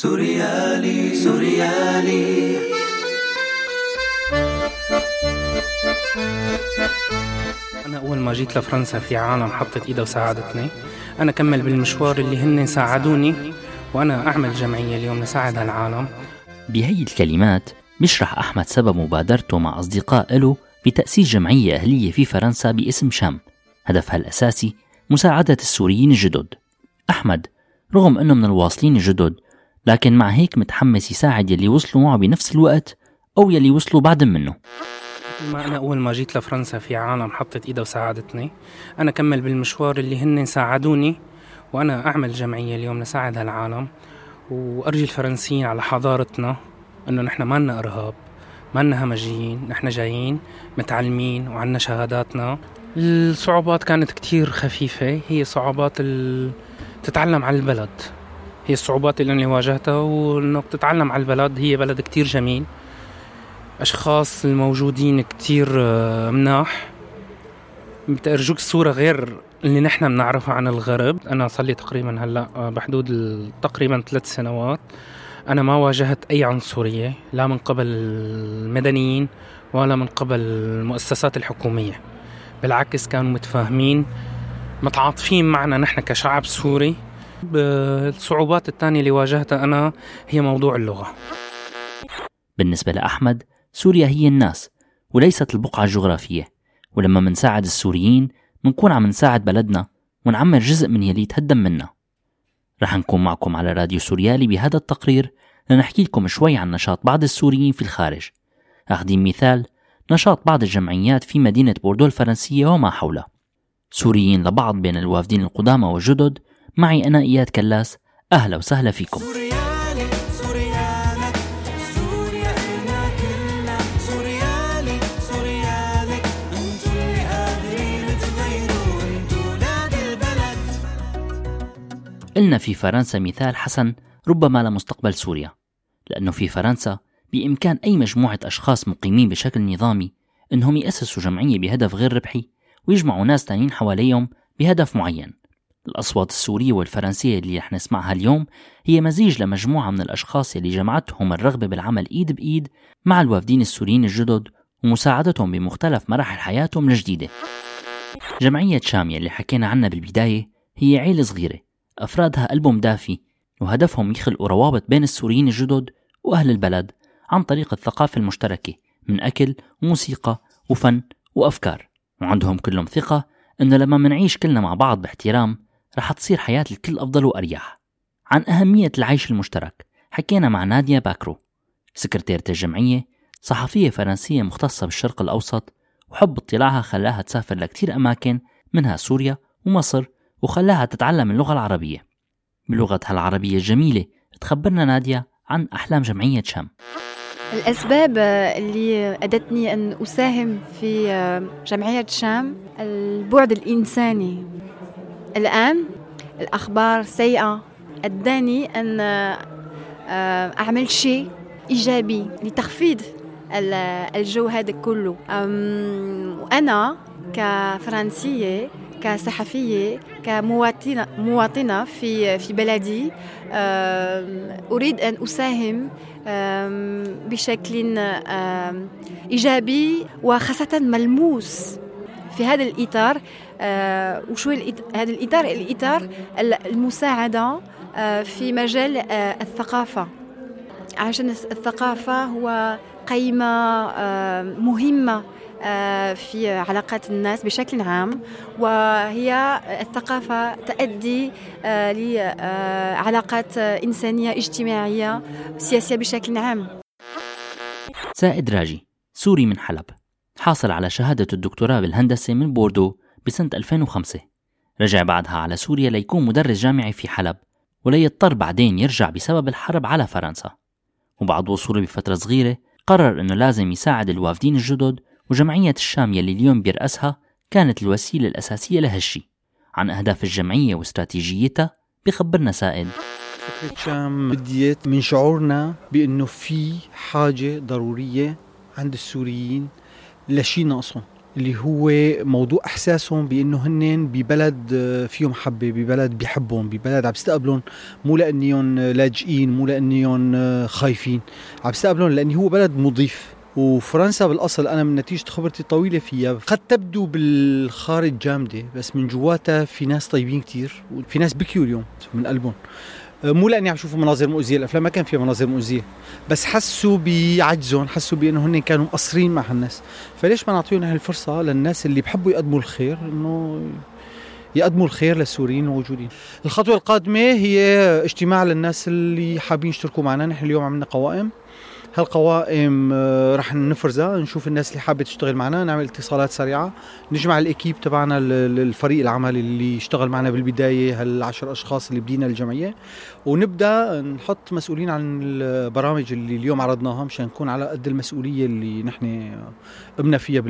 سوريالي سوريالي. أنا أول ما جيت لفرنسا في عالم حطت إيدها وساعدتني. أنا كمل بالمشوار اللي هن ساعدوني وأنا أعمل جمعية اليوم لساعد هالعالم بهي الكلمات بيشرح أحمد سبب مبادرته مع أصدقاء له بتأسيس جمعية أهلية في فرنسا باسم شام. هدفها الأساسي مساعدة السوريين الجدد. أحمد رغم أنه من الواصلين الجدد لكن مع هيك متحمس يساعد يلي وصلوا معه بنفس الوقت أو يلي وصلوا بعد منه. ما أنا أول ما جيت لفرنسا في عالم حطت إيدها وساعدتني. أنا كمل بالمشوار اللي هن ساعدوني وأنا أعمل جمعية اليوم لساعد هالعالم. وأرجي الفرنسيين على حضارتنا إنه نحن ما لنا إرهاب ما لنا همجيين نحن جايين متعلمين وعنا شهاداتنا. الصعوبات كانت كتير خفيفة هي صعوبات ال... تتعلم على البلد. هي الصعوبات اللي أنا واجهتها وإنك تتعلم على البلد. هي بلد كتير جميل. أشخاص الموجودين كتير آه، مناح. بتأرجوك الصورة غير اللي نحن بنعرفها عن الغرب. أنا صار لي تقريبا هلأ آه، بحدود تقريبا ثلاث سنوات. أنا ما واجهت أي عنصرية لا من قبل المدنيين ولا من قبل المؤسسات الحكومية. بالعكس كانوا متفاهمين متعاطفين معنا نحن كشعب سوري. الصعوبات الثانية اللي واجهتها أنا هي موضوع اللغة. بالنسبة لأحمد سوريا هي الناس وليست البقعة الجغرافية. ولما منساعد السوريين منكون عم نساعد بلدنا ونعمر جزء من يلي تهدم منا. رح نكون معكم على راديو سوريالي بهذا التقرير لنحكي لكم شوي عن نشاط بعض السوريين في الخارج. أخذين مثال نشاط بعض الجمعيات في مدينة بوردو الفرنسية وما حولها. سوريين لبعض بين الوافدين القدامى والجدد معي أنا إياد كلاس. أهلا وسهلا فيكم. قلنا في فرنسا مثال حسن ربما لمستقبل سوريا. لأنه في فرنسا بإمكان أي مجموعة أشخاص مقيمين بشكل نظامي أنهم يأسسوا جمعية بهدف غير ربحي ويجمعوا ناس تانيين حواليهم بهدف معين. الأصوات السورية والفرنسية اللي رح نسمعها اليوم هي مزيج لمجموعة من الأشخاص اللي جمعتهم الرغبة بالعمل إيد بإيد مع الوافدين السوريين الجدد ومساعدتهم بمختلف مراحل حياتهم الجديدة. جمعية شامية اللي حكينا عنها بالبداية هي عيلة صغيرة أفرادها قلبهم دافي وهدفهم يخلقوا روابط بين السوريين الجدد وأهل البلد عن طريق الثقافة المشتركة من أكل وموسيقى وفن وأفكار وعندهم كلهم ثقة إنه لما منعيش كلنا مع بعض باحترام رح تصير حياة الكل أفضل وأريح. عن أهمية العيش المشترك حكينا مع ناديا باكرو سكرتيرة الجمعية صحفية فرنسية مختصة بالشرق الأوسط وحب اطلاعها خلاها تسافر لكتير أماكن منها سوريا ومصر وخلاها تتعلم اللغة العربية. بلغتها العربية الجميلة تخبرنا نادية عن أحلام جمعية شام. الأسباب اللي أدتني أن أساهم في جمعية شام البعد الإنساني. الآن الأخبار سيئة. أداني أن أعمل شيء إيجابي لتخفيض الجو هذا كله. وأنا كفرنسية كصحفية كمواطنة مواطنة في في بلدي أريد أن أساهم بشكل إيجابي وخاصة ملموس في هذا الإطار. وشو هذا الإطار الإطار المساعدة في مجال الثقافة. عشان الثقافة هو قيمة مهمة في علاقات الناس بشكل عام. وهي الثقافة تؤدي لعلاقات إنسانية اجتماعية سياسية بشكل عام. سائد راجي سوري من حلب. حاصل على شهادة الدكتوراه بالهندسة من بوردو. بسنة 2005 رجع بعدها على سوريا ليكون مدرس جامعي في حلب وليضطر بعدين يرجع بسبب الحرب على فرنسا. وبعد وصوله بفترة صغيرة قرر أنه لازم يساعد الوافدين الجدد وجمعية الشام يلي اليوم بيرأسها كانت الوسيلة الأساسية لهالشي عن أهداف الجمعية واستراتيجيتها بخبرنا سائد فكرة شام بديت من شعورنا بأنه في حاجة ضرورية عند السوريين لشي ناقصهم. اللي هو موضوع إحساسهم بأنه هن ببلد آه، فيهم محبه ببلد بيحبهم ببلد عم بيستقبلهم مو لانهم لاجئين مو لانهم آه، خايفين. عم بيستقبلهم لأنه هو بلد مضيف. وفرنسا بالأصل أنا من نتيجة خبرتي الطويلة فيها قد تبدو بالخارج جامدة بس من جواتها في ناس طيبين كتير وفي ناس بكيوا اليوم من قلبهم. مو لاني عم شوفوا مناظر مؤذية الأفلام ما كان فيها مناظر مؤذية. بس حسوا بعجزهم حسوا بأنه هن كانوا مقصرين مع هالناس. فليش ما نعطيهم هاي الفرصة للناس اللي بحبوا يقدموا الخير إنه يقدموا الخير للسوريين الموجودين. الخطوة القادمة هي اجتماع للناس اللي حابين يشتركوا معنا. نحن اليوم عملنا قوائم. هالقوائم آه، رح نفرزها نشوف الناس اللي حابة تشتغل معنا نعمل اتصالات سريعة نجمع الإكيب تبعنا الفريق العمل اللي اشتغل معنا بالبداية هالعشر أشخاص اللي بدينا الجمعية. ونبدأ نحط مسؤولين عن البرامج اللي اليوم عرضناها مشان نكون على قد المسؤولية اللي نحن قمنا فيها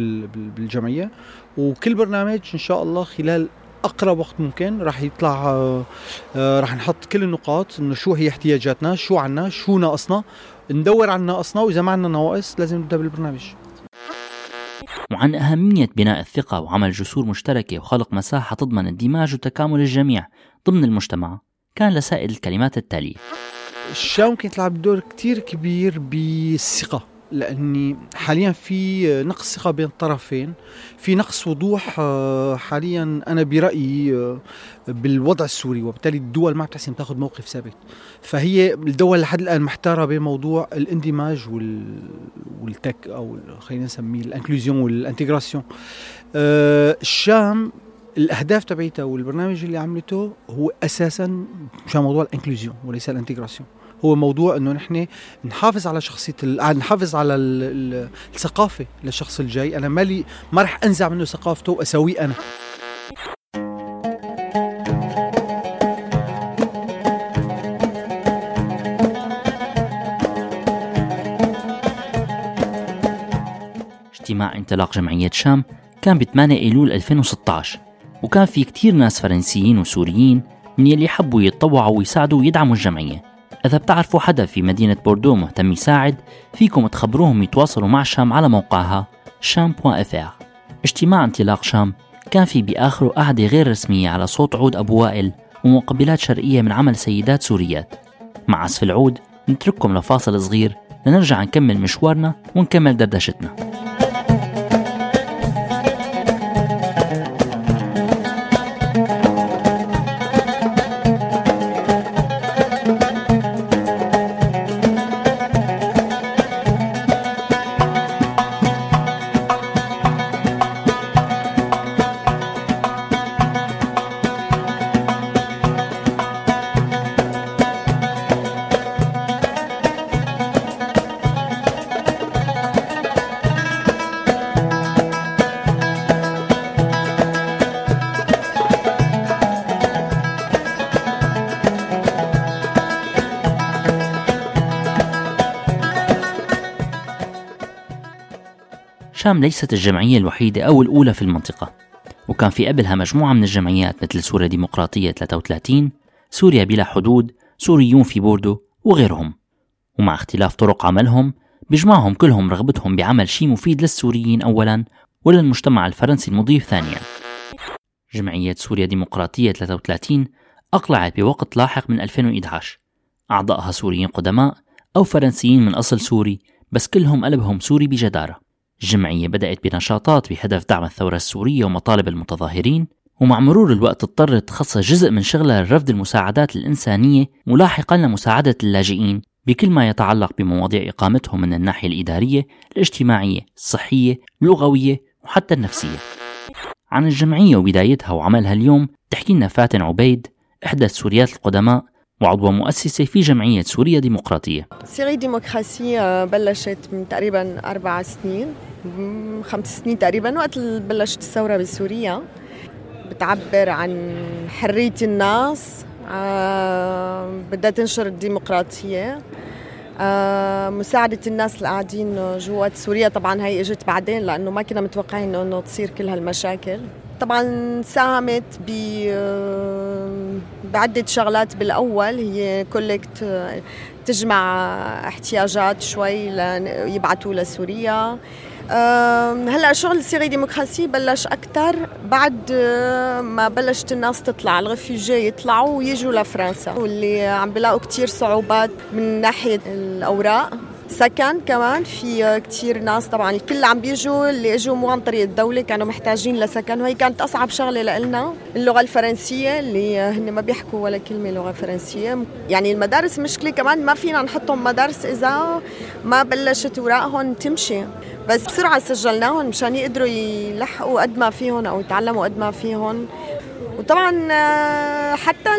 بالجمعية. وكل برنامج إن شاء الله خلال أقرب وقت ممكن راح يطلع آه، آه، راح نحط كل النقاط إنه شو هي احتياجاتنا شو عنا شو ناقصنا. ندور عن ناقصنا وإذا ما عندنا نواقص لازم نبدأ بالبرنامج. وعن أهمية بناء الثقة وعمل جسور مشتركة وخلق مساحة تضمن اندماج وتكامل الجميع ضمن المجتمع كان لسائد الكلمات التالية. الشام ممكن تلعب دور كتير كبير بالثقة. لأني حاليا في نقص ثقة بين الطرفين في نقص وضوح آه، حاليا أنا برأيي آه، بالوضع السوري وبالتالي الدول ما بتحسن تاخذ موقف ثابت. فهي الدول لحد الآن محتارة بين موضوع الاندماج والتك أو خلينا نسميه الإنكلوزيون والإنتجراسيون. آه، الشام الأهداف تبعيتها والبرنامج اللي عملته هو أساسا مشان موضوع الإنكلوزيون وليس الإنتجراسيون. هو موضوع إنه نحن نحافظ على شخصية نحافظ على الثقافة للشخص الجاي. أنا مالي ما رح أنزع منه ثقافته واسويه أنا. اجتماع انطلاق جمعية شام كان ب 8 أيلول 2016 وكان في كتير ناس فرنسيين وسوريين من يلي حبوا يتطوعوا ويساعدوا ويدعموا الجمعية. إذا بتعرفوا حدا في مدينة بوردو مهتم يساعد فيكم تخبروهم يتواصلوا مع شام على موقعها sham.fr اجتماع انطلاق شام كان في بآخره قعدة غير رسمية على صوت عود أبو وائل ومقبلات شرقية من عمل سيدات سوريات. مع عزف العود نترككم لفاصل صغير لنرجع نكمل مشوارنا ونكمل دردشتنا. شام ليست الجمعية الوحيدة أو الأولى في المنطقة وكان في قبلها مجموعة من الجمعيات مثل سوريا ديمقراطية 33 سوريا بلا حدود سوريون في بوردو وغيرهم. ومع اختلاف طرق عملهم بيجمعهم كلهم رغبتهم بعمل شيء مفيد للسوريين أولا وللمجتمع الفرنسي المضيف ثانيا. جمعية سوريا ديمقراطية 33 أقلعت بوقت لاحق من 2011 أعضائها سوريين قدماء أو فرنسيين من أصل سوري بس كلهم قلبهم سوري بجدارة. الجمعية بدأت بنشاطات بهدف دعم الثورة السورية ومطالب المتظاهرين ومع مرور الوقت اضطرت تخصص جزء من شغلها لرفد المساعدات الإنسانية ولاحقا لمساعدة اللاجئين بكل ما يتعلق بمواضيع إقامتهم من الناحية الإدارية، الاجتماعية، الصحية، اللغوية وحتى النفسية. عن الجمعية وبدايتها وعملها اليوم تحكي لنا فاتن عبيد إحدى السوريات القدماء وعضوة مؤسسة في جمعية سوريا ديمقراطية. سوريا ديمقراطية بلشت من تقريبا أربع سنين خمس سنين تقريبا وقت بلشت الثورة بسوريا. بتعبر عن حرية الناس آه، بدها تنشر الديمقراطية. آه، مساعدة الناس اللي قاعدين جوات سوريا طبعا هي إجت بعدين لأنه ما كنا متوقعين إنه تصير كل هالمشاكل. طبعا ساهمت ب بعدة شغلات بالأول. هي كولكت تجمع احتياجات شوي يبعثوا لسوريا. هلأ شغل السوري ديمقراسي بلش أكثر بعد آه، ما بلشت الناس تطلع الرفيجي يطلعوا ويجوا لفرنسا واللي عم بلاقوا كثير صعوبات من ناحية الأوراق. سكن كمان في كثير ناس طبعا الكل عم بيجوا اللي إجوا مو عن طريق الدولة كانوا محتاجين لسكن. وهي كانت أصعب شغلة لنا اللغة الفرنسية اللي هن ما بيحكوا ولا كلمة لغة فرنسية. يعني المدارس مشكلة كمان ما فينا نحطهم مدارس إذا ما بلشت أوراقهم تمشي. بس بسرعة سجلناهم مشان يقدروا يلحقوا قد ما فيهم أو يتعلموا قد ما فيهم. وطبعا آه، حتى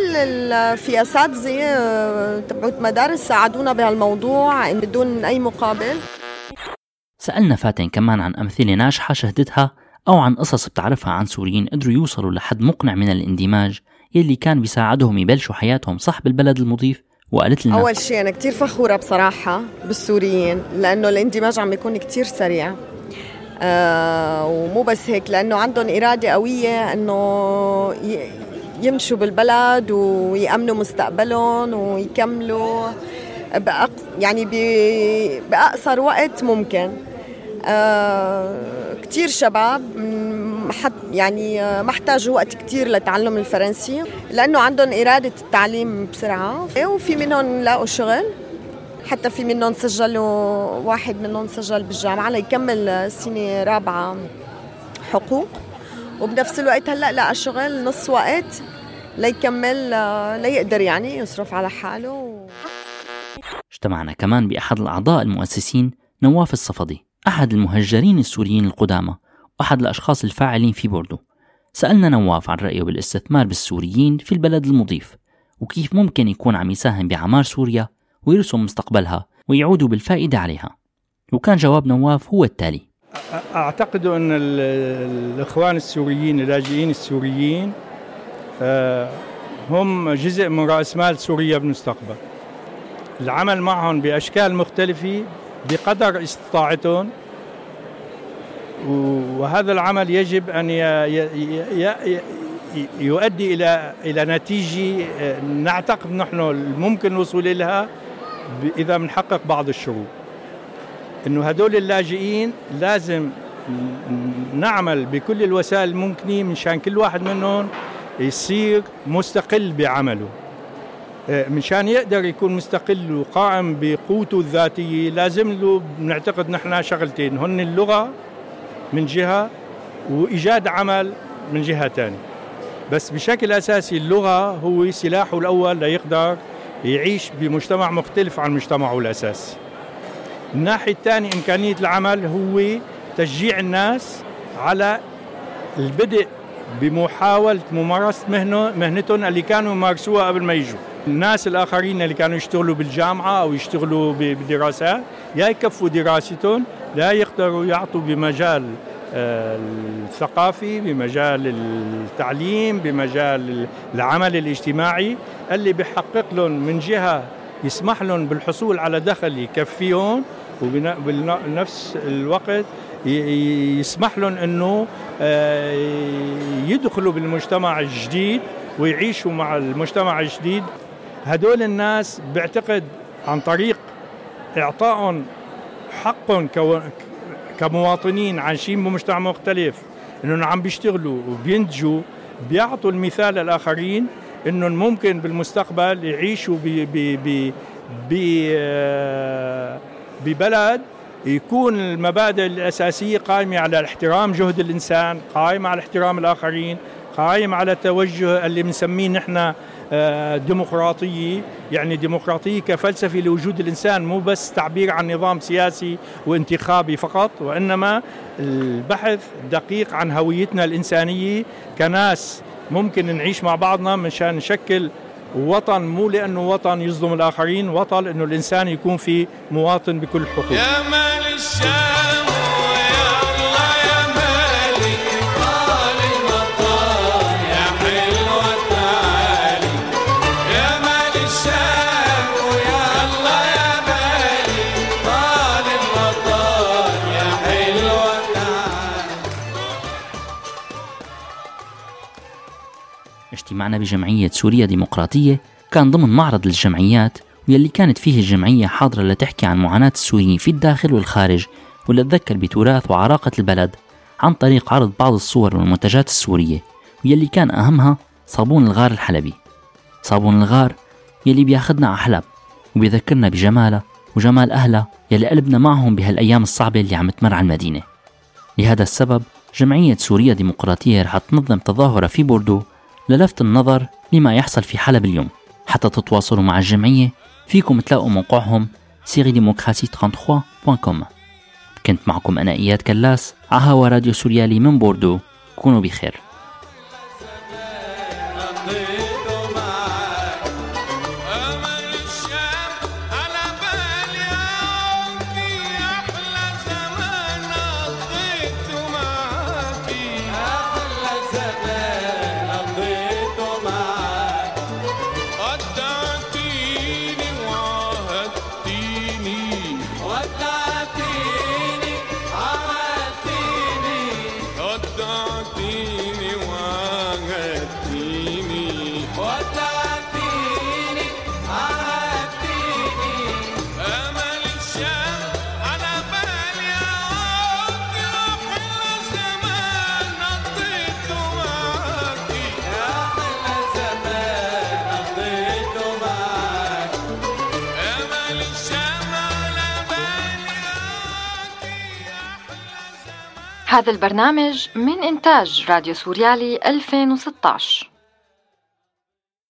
في اساتذه آه، تبعوت مدارس ساعدونا بهالموضوع بدون أي مقابل. سألنا فاتن كمان عن أمثلة ناجحة شهدتها أو عن قصص بتعرفها عن سوريين قدروا يوصلوا لحد مقنع من الاندماج يلي كان بيساعدهم يبلشوا حياتهم صح بالبلد المضيف وقالت لنا أول شيء أنا كتير فخورة بصراحة بالسوريين لأنه الاندماج عم يكون كتير سريع. ومو بس هيك لأنه عندهم إرادة قوية إنه يمشوا بالبلد ويأمنوا مستقبلهم ويكملوا. يعني بأقصر وقت ممكن آه كثير شباب حت يعني ما احتاجوا وقت كثير لتعلم الفرنسي لأنه عندهم إرادة التعليم بسرعة وفي منهم لاقوا شغل حتى في منهم سجلوا واحد منهم سجل بالجامعة ليكمل سنة رابعة حقوق. وبنفس الوقت هلأ لقى شغل نص وقت ليكمل ليقدر يعني يصرف على حاله. اجتمعنا كمان بأحد الأعضاء المؤسسين نواف الصفدي أحد المهجرين السوريين القدامى وأحد الأشخاص الفاعلين في بوردو. سألنا نواف عن رأيه بالاستثمار بالسوريين في البلد المضيف وكيف ممكن يكون عم يساهم بعمار سوريا ويرسم مستقبلها ويعودوا بالفائدة عليها. وكان جواب نواف هو التالي. أعتقد أن الإخوان السوريين اللاجئين السوريين آه، هم جزء من رأس مال سوريا بالمستقبل. العمل معهم بأشكال مختلفة بقدر استطاعتهم. وهذا العمل يجب أن يؤدي إلى إلى نتيجة آه، نعتقد نحن ممكن الوصول لها إذا بنحقق بعض الشروط إنه هدول اللاجئين لازم نعمل بكل الوسائل الممكنة مشان كل واحد منهم يصير مستقل بعمله. آه، مشان يقدر يكون مستقل وقائم بقوته الذاتية لازم له بنعتقد نحن شغلتين هن اللغة من جهة وإيجاد عمل من جهة ثانية بس بشكل أساسي اللغة هو سلاحه الأول ليقدر يعيش بمجتمع مختلف عن مجتمعه الأساسي الناحية الثانية إمكانية العمل هو تشجيع الناس على البدء بمحاولة ممارسة مهنة مهنتهم اللي كانوا يمارسوها قبل ما يجوا. الناس الآخرين اللي كانوا يشتغلوا بالجامعة أو يشتغلوا بدراسات يا يكفوا دراستهم لا يقدروا يعطوا بمجال الثقافي بمجال التعليم بمجال العمل الاجتماعي اللي بيحقق لهم من جهة يسمح لهم بالحصول على دخل يكفيهم وبنفس الوقت يسمح لهم إنه آه، يدخلوا بالمجتمع الجديد ويعيشوا مع المجتمع الجديد. هدول الناس بعتقد عن طريق إعطائهم حقهم كمواطنين عايشين بمجتمع مختلف انهم عم بيشتغلوا وبينتجوا بيعطوا المثال للآخرين انهم ممكن بالمستقبل يعيشوا ب ب ب ببلد يكون المبادئ الأساسية قائمة على احترام جهد الإنسان قائمة على احترام الآخرين قائم على التوجه اللي بنسميه نحن ديمقراطية. يعني ديمقراطية كفلسفة لوجود الإنسان مو بس تعبير عن نظام سياسي وانتخابي فقط وإنما البحث دقيق عن هويتنا الإنسانية كناس ممكن نعيش مع بعضنا مشان نشكل وطن مو لأنه وطن يظلم الآخرين وطن أنه الإنسان يكون في مواطن بكل حقوق. اجتماعنا بجمعية سوريا ديمقراطية كان ضمن معرض الجمعيات واللي كانت فيه الجمعية حاضرة لتحكي عن معاناة السوريين في الداخل والخارج واللي تذكر بتراث وعراقة البلد عن طريق عرض بعض الصور والمنتجات السورية واللي كان أهمها صابون الغار الحلبي. صابون الغار يلي بياخدنا على حلب وبيذكرنا بجمالها وجمال أهلها يلي قلبنا معهم بهالأيام الصعبة اللي عم تمر على المدينة. لهذا السبب جمعية سوريا ديمقراطية رح تنظم تظاهرة في بوردو للفت النظر لما يحصل في حلب اليوم حتى تتواصلوا مع الجمعية فيكم تلاقوا موقعهم syriedemocratie33.com كنت معكم أنا إياد كلاس ع هوا راديو سوريالي من بوردو. كونوا بخير. هذا البرنامج من إنتاج راديو سوريالي 2016